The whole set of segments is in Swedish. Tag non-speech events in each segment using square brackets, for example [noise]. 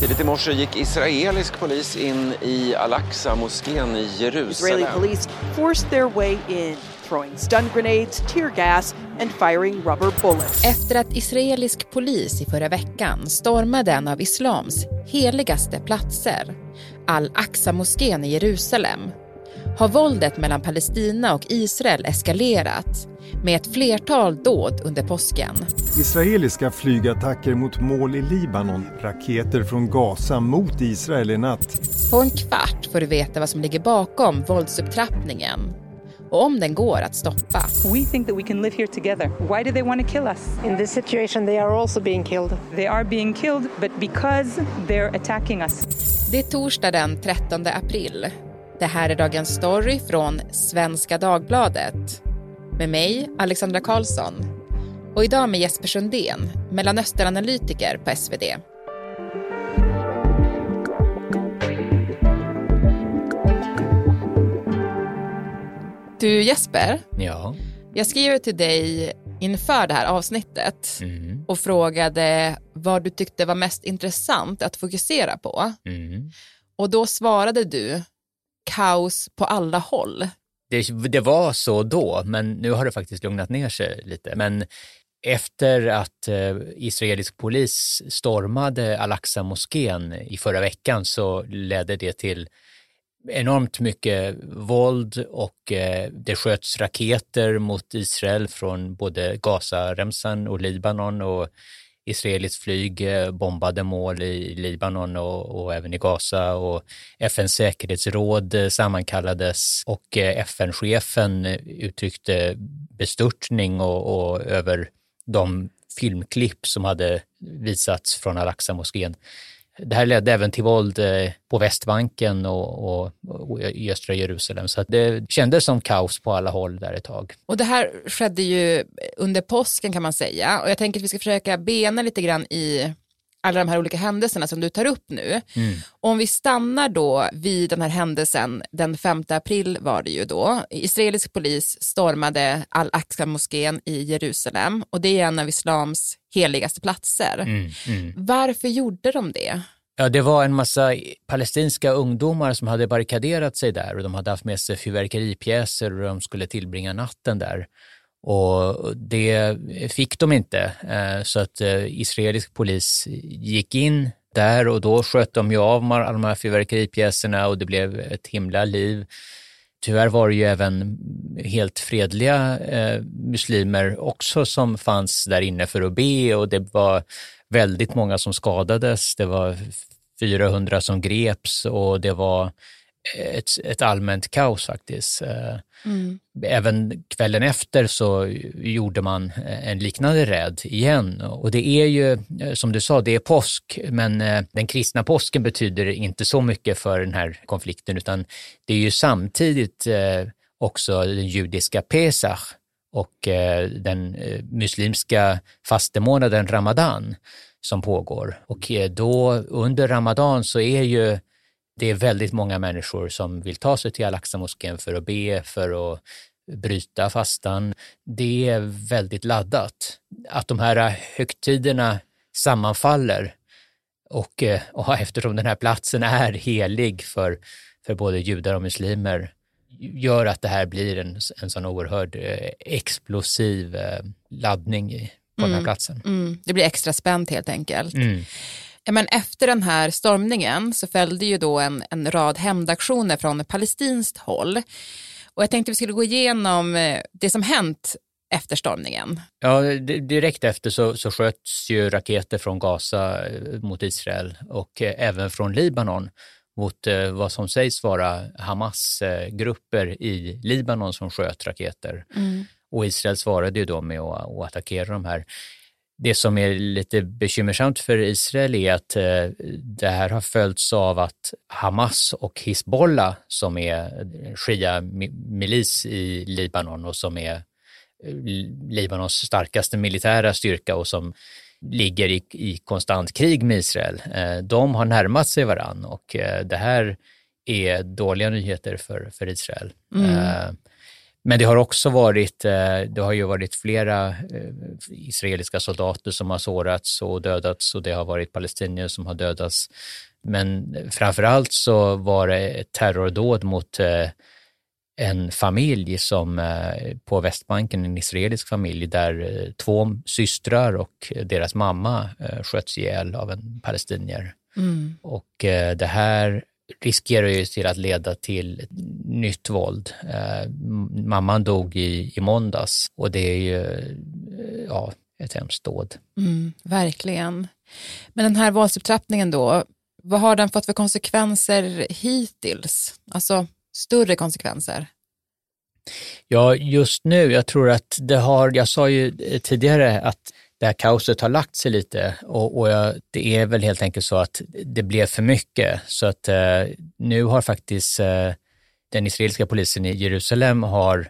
Tidigt i morse gick israelisk polis in i Al-Aqsa-moskén i Jerusalem. Israeli police forced their way in, throwing stun grenades, tear gas and firing rubber bullets. Efter att israelisk polis i förra veckan stormade en av islams heligaste platser, Al-Aqsa-moskén i Jerusalem, har våldet mellan Palestina och Israel eskalerat med ett flertal dåd under påsken. Israeliska flygattacker mot mål i Libanon, raketer från Gaza mot Israel i natt. På en kvart får du veta vad som ligger bakom våldsupptrappningen och om den går att stoppa. We think that we can live here together. Why do they want to kill us? In this situation they are also being killed. They are being killed, but because they're attacking us. Det är torsdag den 13 april. Det här är dagens story från Svenska Dagbladet. Med mig, Alexandra Karlsson. Och idag med Jesper Sundén, Mellanösternanalytiker på SvD. Du Jesper, Ja. jag skrev till dig inför det här avsnittet Mm. och frågade vad du tyckte var mest intressant att fokusera på. Mm. Och då svarade du kaos på alla håll. Det, det var så då, men nu har det faktiskt lugnat ner sig lite. Men efter att eh, israelisk polis stormade Al-Aqsa-moskén i förra veckan så ledde det till enormt mycket våld och eh, det sköts raketer mot Israel från både Gazaremsan och Libanon och israeliskt flyg eh, bombade mål i Libanon och, och även i Gaza och FNs säkerhetsråd eh, sammankallades och eh, FN-chefen uttryckte bestörtning och, och över de filmklipp som hade visats från Al-Aqsa-moskén. Det här ledde även till våld eh, på Västbanken och, och, och i östra Jerusalem, så att det kändes som kaos på alla håll där ett tag. Och det här skedde ju under påsken kan man säga. Och jag tänker att vi ska försöka bena lite grann i alla de här olika händelserna som du tar upp nu. Om vi stannar då vid den här händelsen, den 5 april var det ju då. Israelisk polis stormade Al-Aqsa-moskén i Jerusalem och det är en av islams heligaste platser. Mm, mm. Varför gjorde de det? Ja, det var en massa palestinska ungdomar som hade barrikaderat sig där och de hade haft med sig fyrverkeripjäser och de skulle tillbringa natten där. Och det fick de inte, eh, så att eh, israelisk polis gick in där och då sköt de ju av alla de här fyrverkeripjäserna och det blev ett himla liv. Tyvärr var det ju även helt fredliga eh, muslimer också som fanns där inne för att be och det var väldigt många som skadades. Det var 400 som greps och det var ett, ett allmänt kaos faktiskt. Eh, Även kvällen efter så gjorde man en liknande räd igen. Och det är ju, eh, som du sa, det är påsk, men eh, den kristna påsken betyder inte så mycket för den här konflikten, utan det är ju samtidigt eh, också den judiska Pesach och eh, den eh, muslimska fastemånaden Ramadan som pågår. Och eh, då under Ramadan så är ju det är väldigt många människor som vill ta sig till Al-Aqsa-moskén för att be, för att bryta fastan. Det är väldigt laddat. Att de här högtiderna sammanfaller och, eh, och [laughs] eftersom den här platsen är helig för, för både judar och muslimer gör att det här blir en, en sån oerhörd eh, explosiv eh, laddning på den här platsen. Mm, det blir extra spänt helt enkelt. Mm. Ja, Men efter den här stormningen så följde ju då en, en rad hämndaktioner från palestinskt håll. Och jag tänkte vi skulle gå igenom eh, det som hänt efter stormningen. Ja, di- direkt efter så, så sköts ju raketer från Gaza eh, mot Israel och eh, även från Libanon mot vad som sägs vara Hamas-grupper i Libanon som sköt raketer. Och Israel svarade ju då med att, att attackera de här. Det som är lite bekymmersamt för Israel är att eh, det här har följts av att Hamas och Hizbollah, som är shia-milis i Libanon och som är eh, Libanons starkaste militära styrka och som ligger i, i konstant krig med Israel, eh, de har närmat sig varann och det här är dåliga nyheter för, för Israel. Eh, Men det har också varit, eh, det har ju varit flera eh, israeliska soldater som har sårats och dödats och det har varit palestinier som har dödats. Men framför allt så var det ett terrordåd mot eh, en familj som på Västbanken, en israelisk familj där två systrar och deras mamma sköts ihjäl av en palestinier. Mm. Och det här riskerar ju till att leda till nytt våld. Eh, mamman dog i, i måndags och det är ju ja, ett hemskt dåd. Mm, verkligen. Men den här våldsupptrappningen då, vad har den fått för konsekvenser hittills? Alltså större konsekvenser? Ja, just nu, jag tror att det har, jag sa ju tidigare att det här kaoset har lagt sig lite och, och jag, det är väl helt enkelt så att det blev för mycket. Så att eh, nu har faktiskt eh, den israeliska polisen i Jerusalem har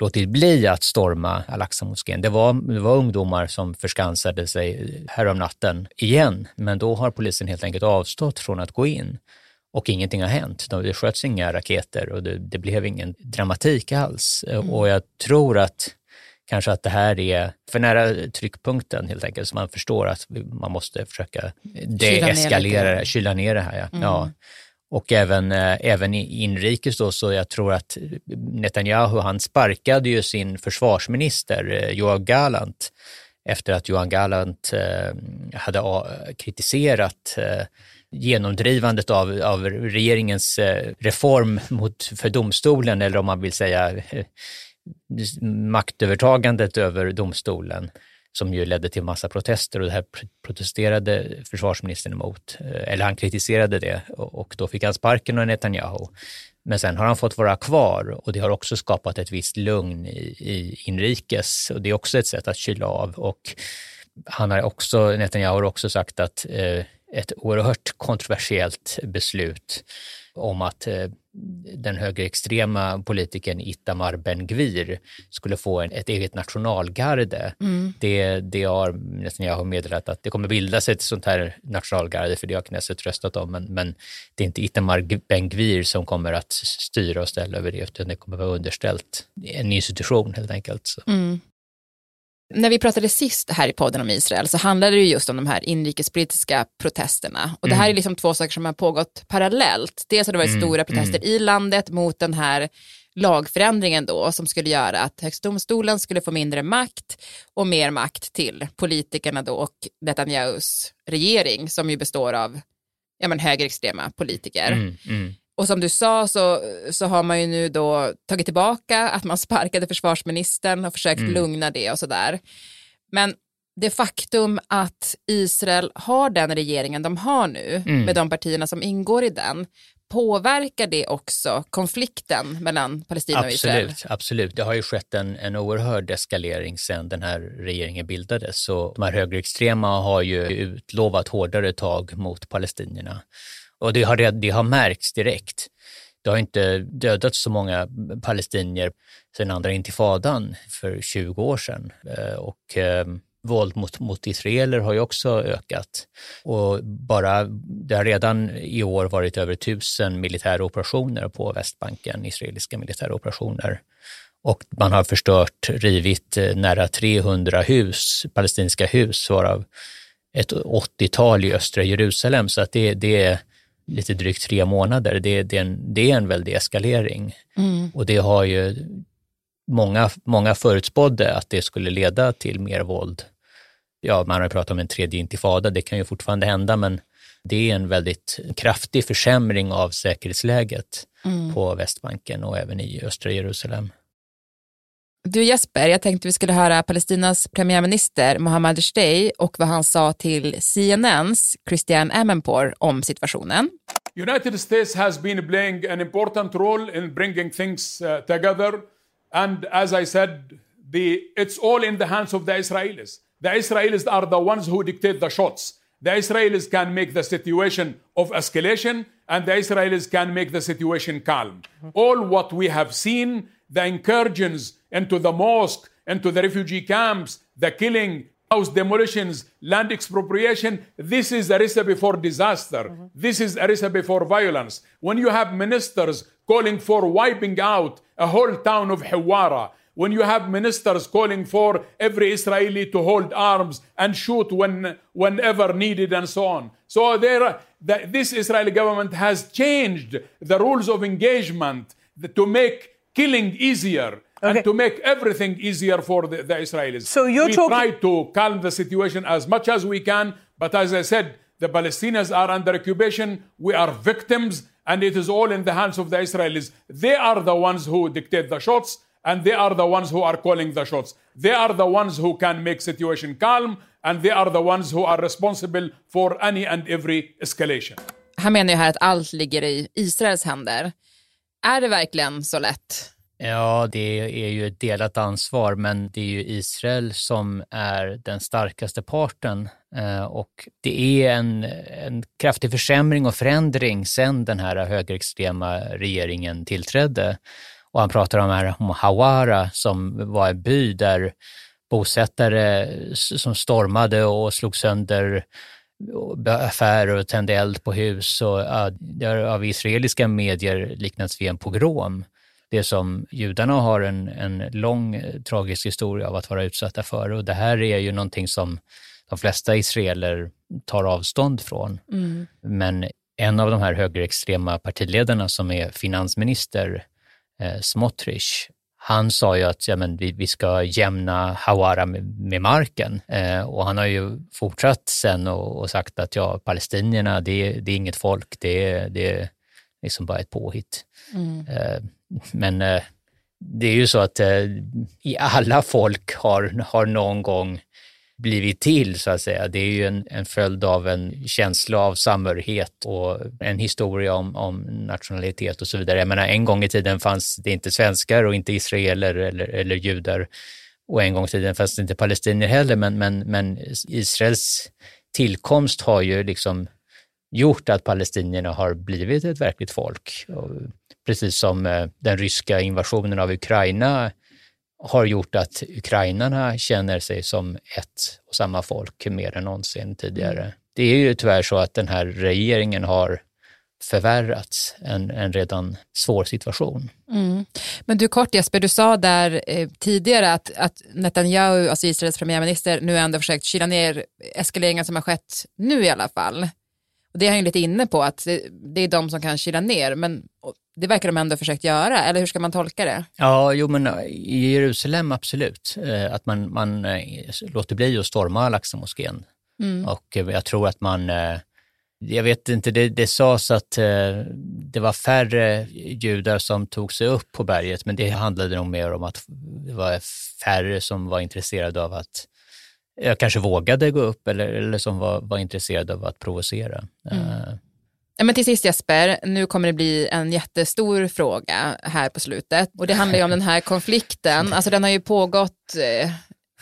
låtit bli att storma Al-Aqsa-moskén. Det var, det var ungdomar som förskansade sig härom natten igen, men då har polisen helt enkelt avstått från att gå in och ingenting har hänt. Det sköts inga raketer och det, det blev ingen dramatik alls. Mm. Och jag tror att kanske att det här är för nära tryckpunkten helt enkelt, så man förstår att man måste försöka deeskalera, kyla ner det här. Ja. Mm. ja. Och även, eh, även inrikes då, så jag tror att Netanyahu, han sparkade ju sin försvarsminister eh, Joab Galant efter att Johan Gallant eh, hade kritiserat genomdrivandet av, av regeringens reform mot, för domstolen, eller om man vill säga maktövertagandet över domstolen som ju ledde till massa protester och det här protesterade försvarsministern emot, eh, eller han kritiserade det och då fick han sparken av Netanyahu. Men sen har han fått vara kvar och det har också skapat ett visst lugn i, i inrikes och det är också ett sätt att kyla av och han har också, Netanyahu har också sagt att eh, ett oerhört kontroversiellt beslut om att eh, den högerextrema politikern Itamar Ben-Gvir skulle få en, ett eget nationalgarde. Mm. Det, det har Netanyahu meddelat att det kommer bildas ett sånt här nationalgarde, för det har Knesset röstat om, men, men det är inte Itamar Ben-Gvir som kommer att styra och ställa över det, utan det kommer vara underställt en institution helt enkelt. Mm. När vi pratade sist här i podden om Israel så handlade det just om de här inrikespolitiska protesterna. Och det här är mm. liksom två saker som har pågått parallellt. Dels har det varit mm. stora protester mm. i landet mot den här lagförändringen då som skulle göra att Högstdomstolen skulle få mindre makt och mer makt till politikerna då och Netanyahus regering som ju består av ja, men högerextrema politiker. Mm, mm. Och som du sa så, så har man ju nu då tagit tillbaka att man [laughs] sparkade försvarsministern och försökt mm. lugna det och sådär. Men det faktum att Israel har den regeringen de har nu mm. med de partierna som ingår i den, påverkar det också konflikten mellan Palestina absolut, och Israel? Absolut, det har ju skett en, en oerhörd eskalering sedan den här regeringen bildades. Så de här högerextrema har ju utlovat hårdare tag mot palestinierna. Och det har, det har märkts direkt. Det har inte dödats så många palestinier sedan andra intifadan för 20 år sedan. Eh, och eh, våld mot, mot israeler har ju också ökat. Och bara, det har redan i år varit över tusen militära operationer på Västbanken, israeliska militära operationer. Och man har förstört, rivit eh, nära 300 hus, palestinska hus, varav ett 80-tal i östra Jerusalem. Så att det, det är lite drygt tre månader, det, det, är, en, det är en väldig eskalering. Mm. Och det har ju många, många förutspådde att det skulle leda till mer våld. Ja, man har pratat om en tredje intifada, det kan ju fortfarande hända, men det är en väldigt kraftig försämring av säkerhetsläget mm. på Västbanken och även i östra Jerusalem. Du Jesper, jag tänkte vi skulle höra Palestinas premiärminister Mohammad Shtei och vad han sa till CNNs Christian Amanpour om situationen. United States has been playing an important role in bringing things uh, together and as I said the, it's all in the hands of the Israelis. The Israelis are the ones who dictate the shots. The Israelis can make the situation of escalation and the Israelis can make the situation calm. All what we have seen the incursions into the mosque, into the refugee camps, the killing, house demolitions, land expropriation. This is a recipe for disaster. Mm-hmm. This is a recipe for violence. When you have ministers calling for wiping out a whole town of Hawara, when you have ministers calling for every Israeli to hold arms and shoot when, whenever needed and so on. So there, the, this Israeli government has changed the rules of engagement to make killing easier Okay. and to make everything easier for the, the Israelis. So you're we talking- try to calm the situation as much as we can, but as I said, the Palestinians are under occupation. We are victims, and it is all in the hands of the Israelis. They are the ones who dictate the shots, and they are the ones who are calling the shots. They are the ones who can make situation calm, and they are the ones who are responsible for any and every escalation. Han menar ju här att allt ligger i Israels händer. Är det verkligen så lätt? Ja, det är ju ett delat ansvar, men det är ju Israel som är den starkaste parten eh, och det är en, en kraftig försämring och förändring sedan den här högerextrema regeringen tillträdde. Och han pratar om, här, om Hawara som var en by där bosättare som stormade och slog sönder affärer och tände eld på hus. Och, det har av israeliska medier liknats vid en pogrom det som judarna har en, en lång eh, tragisk historia av att vara utsatta för. Och det här är ju någonting som de flesta israeler tar avstånd från. Men en av de här högerextrema partiledarna som är finansminister, eh, Smotrich, han sa ju att ja, men vi, vi ska jämna Hawara med, med marken. Eh, och han har ju fortsatt sen och, och sagt att ja, palestinierna, det, det är inget folk, det, är- det är liksom bara ett påhitt. Eh, men eh, det är ju så att eh, i alla folk har, har någon gång blivit till, så att säga. Det är ju en, en följd av en känsla av samhörighet och en historia om, om nationalitet och så vidare. Jag menar, en gång i tiden fanns det inte svenskar och inte israeler eller, eller judar och en gång i tiden fanns det inte palestinier heller, men, men, men Israels tillkomst har ju liksom gjort att palestinierna har blivit ett verkligt folk. Och precis som eh, den ryska invasionen av Ukraina har gjort att ukrainarna känner sig som ett och samma folk mer än någonsin tidigare. Det är ju tyvärr så att den här regeringen har förvärrat en, en redan svår situation. Men du kort Jesper, du sa där eh, tidigare att, att Netanyahu, alltså Israels premiärminister, nu ändå försökt kyla ner eskaleringen som har skett nu i alla fall. Och det är han ju lite inne på, att det, är de som kan kyla ner, men och det verkar de ändå försökt göra, eller hur ska man tolka det? Ja, jo men eh, i Jerusalem absolut. Eh, Att man, man eh, låter bli att storma Al-Aqsa-moskén. Och eh, jag tror att man, jag vet inte, det, det sades att det var färre judar som tog sig upp på berget, men det handlade nog mer om att det var färre som var intresserade av att jag kanske vågade gå upp eller, eller som var, var intresserade av att provocera. Eh, Ja, men till sist Jesper, nu kommer det bli en jättestor fråga här på slutet och det handlar ju om den här konflikten. Alltså den har ju pågått eh,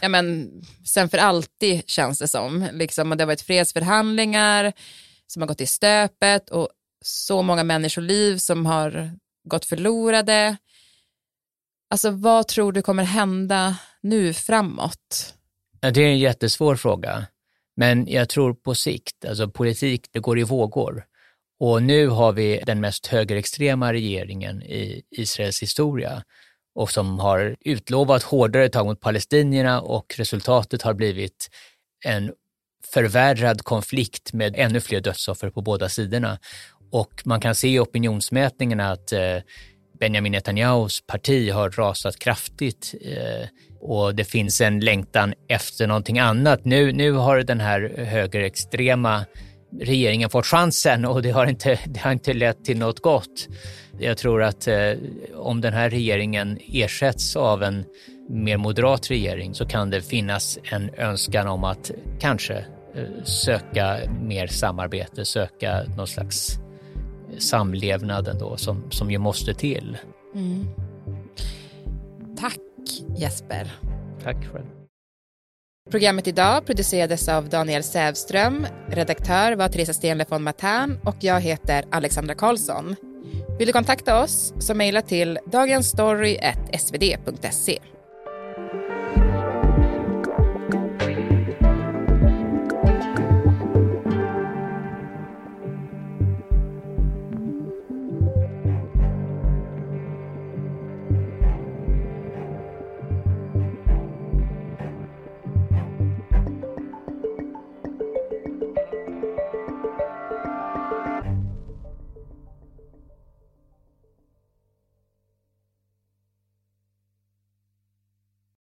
ja, men, sen för alltid känns det som. Liksom, och det har varit fredsförhandlingar som har gått i stöpet och så många människoliv som har gått förlorade. Alltså vad tror du kommer hända nu framåt? Det är en jättesvår fråga, men jag tror på sikt, alltså politik, det går i vågor. Och nu har vi den mest högerextrema regeringen i Israels historia och som har utlovat hårdare tag mot palestinierna och resultatet har blivit en förvärrad konflikt med ännu fler dödsoffer på båda sidorna. Och man kan se i opinionsmätningarna att eh, Benjamin Netanyahus parti har rasat kraftigt eh, och det finns en längtan efter någonting annat. Nu, nu har den här högerextrema regeringen fått chansen och det har inte, det har inte lett till något gott. Jag tror att eh, om den här regeringen ersätts av en mer moderat regering så kan det finnas en önskan om att kanske eh, söka mer samarbete, söka någon slags samlevnad ändå som, som ju måste till. Tack Jesper. Tack själv. Programmet idag producerades av Daniel Sävström, redaktör var Teresa Stenle von Matern och jag heter Alexandra Karlsson. Vill du kontakta oss så mejla till dagensstory.svd.se.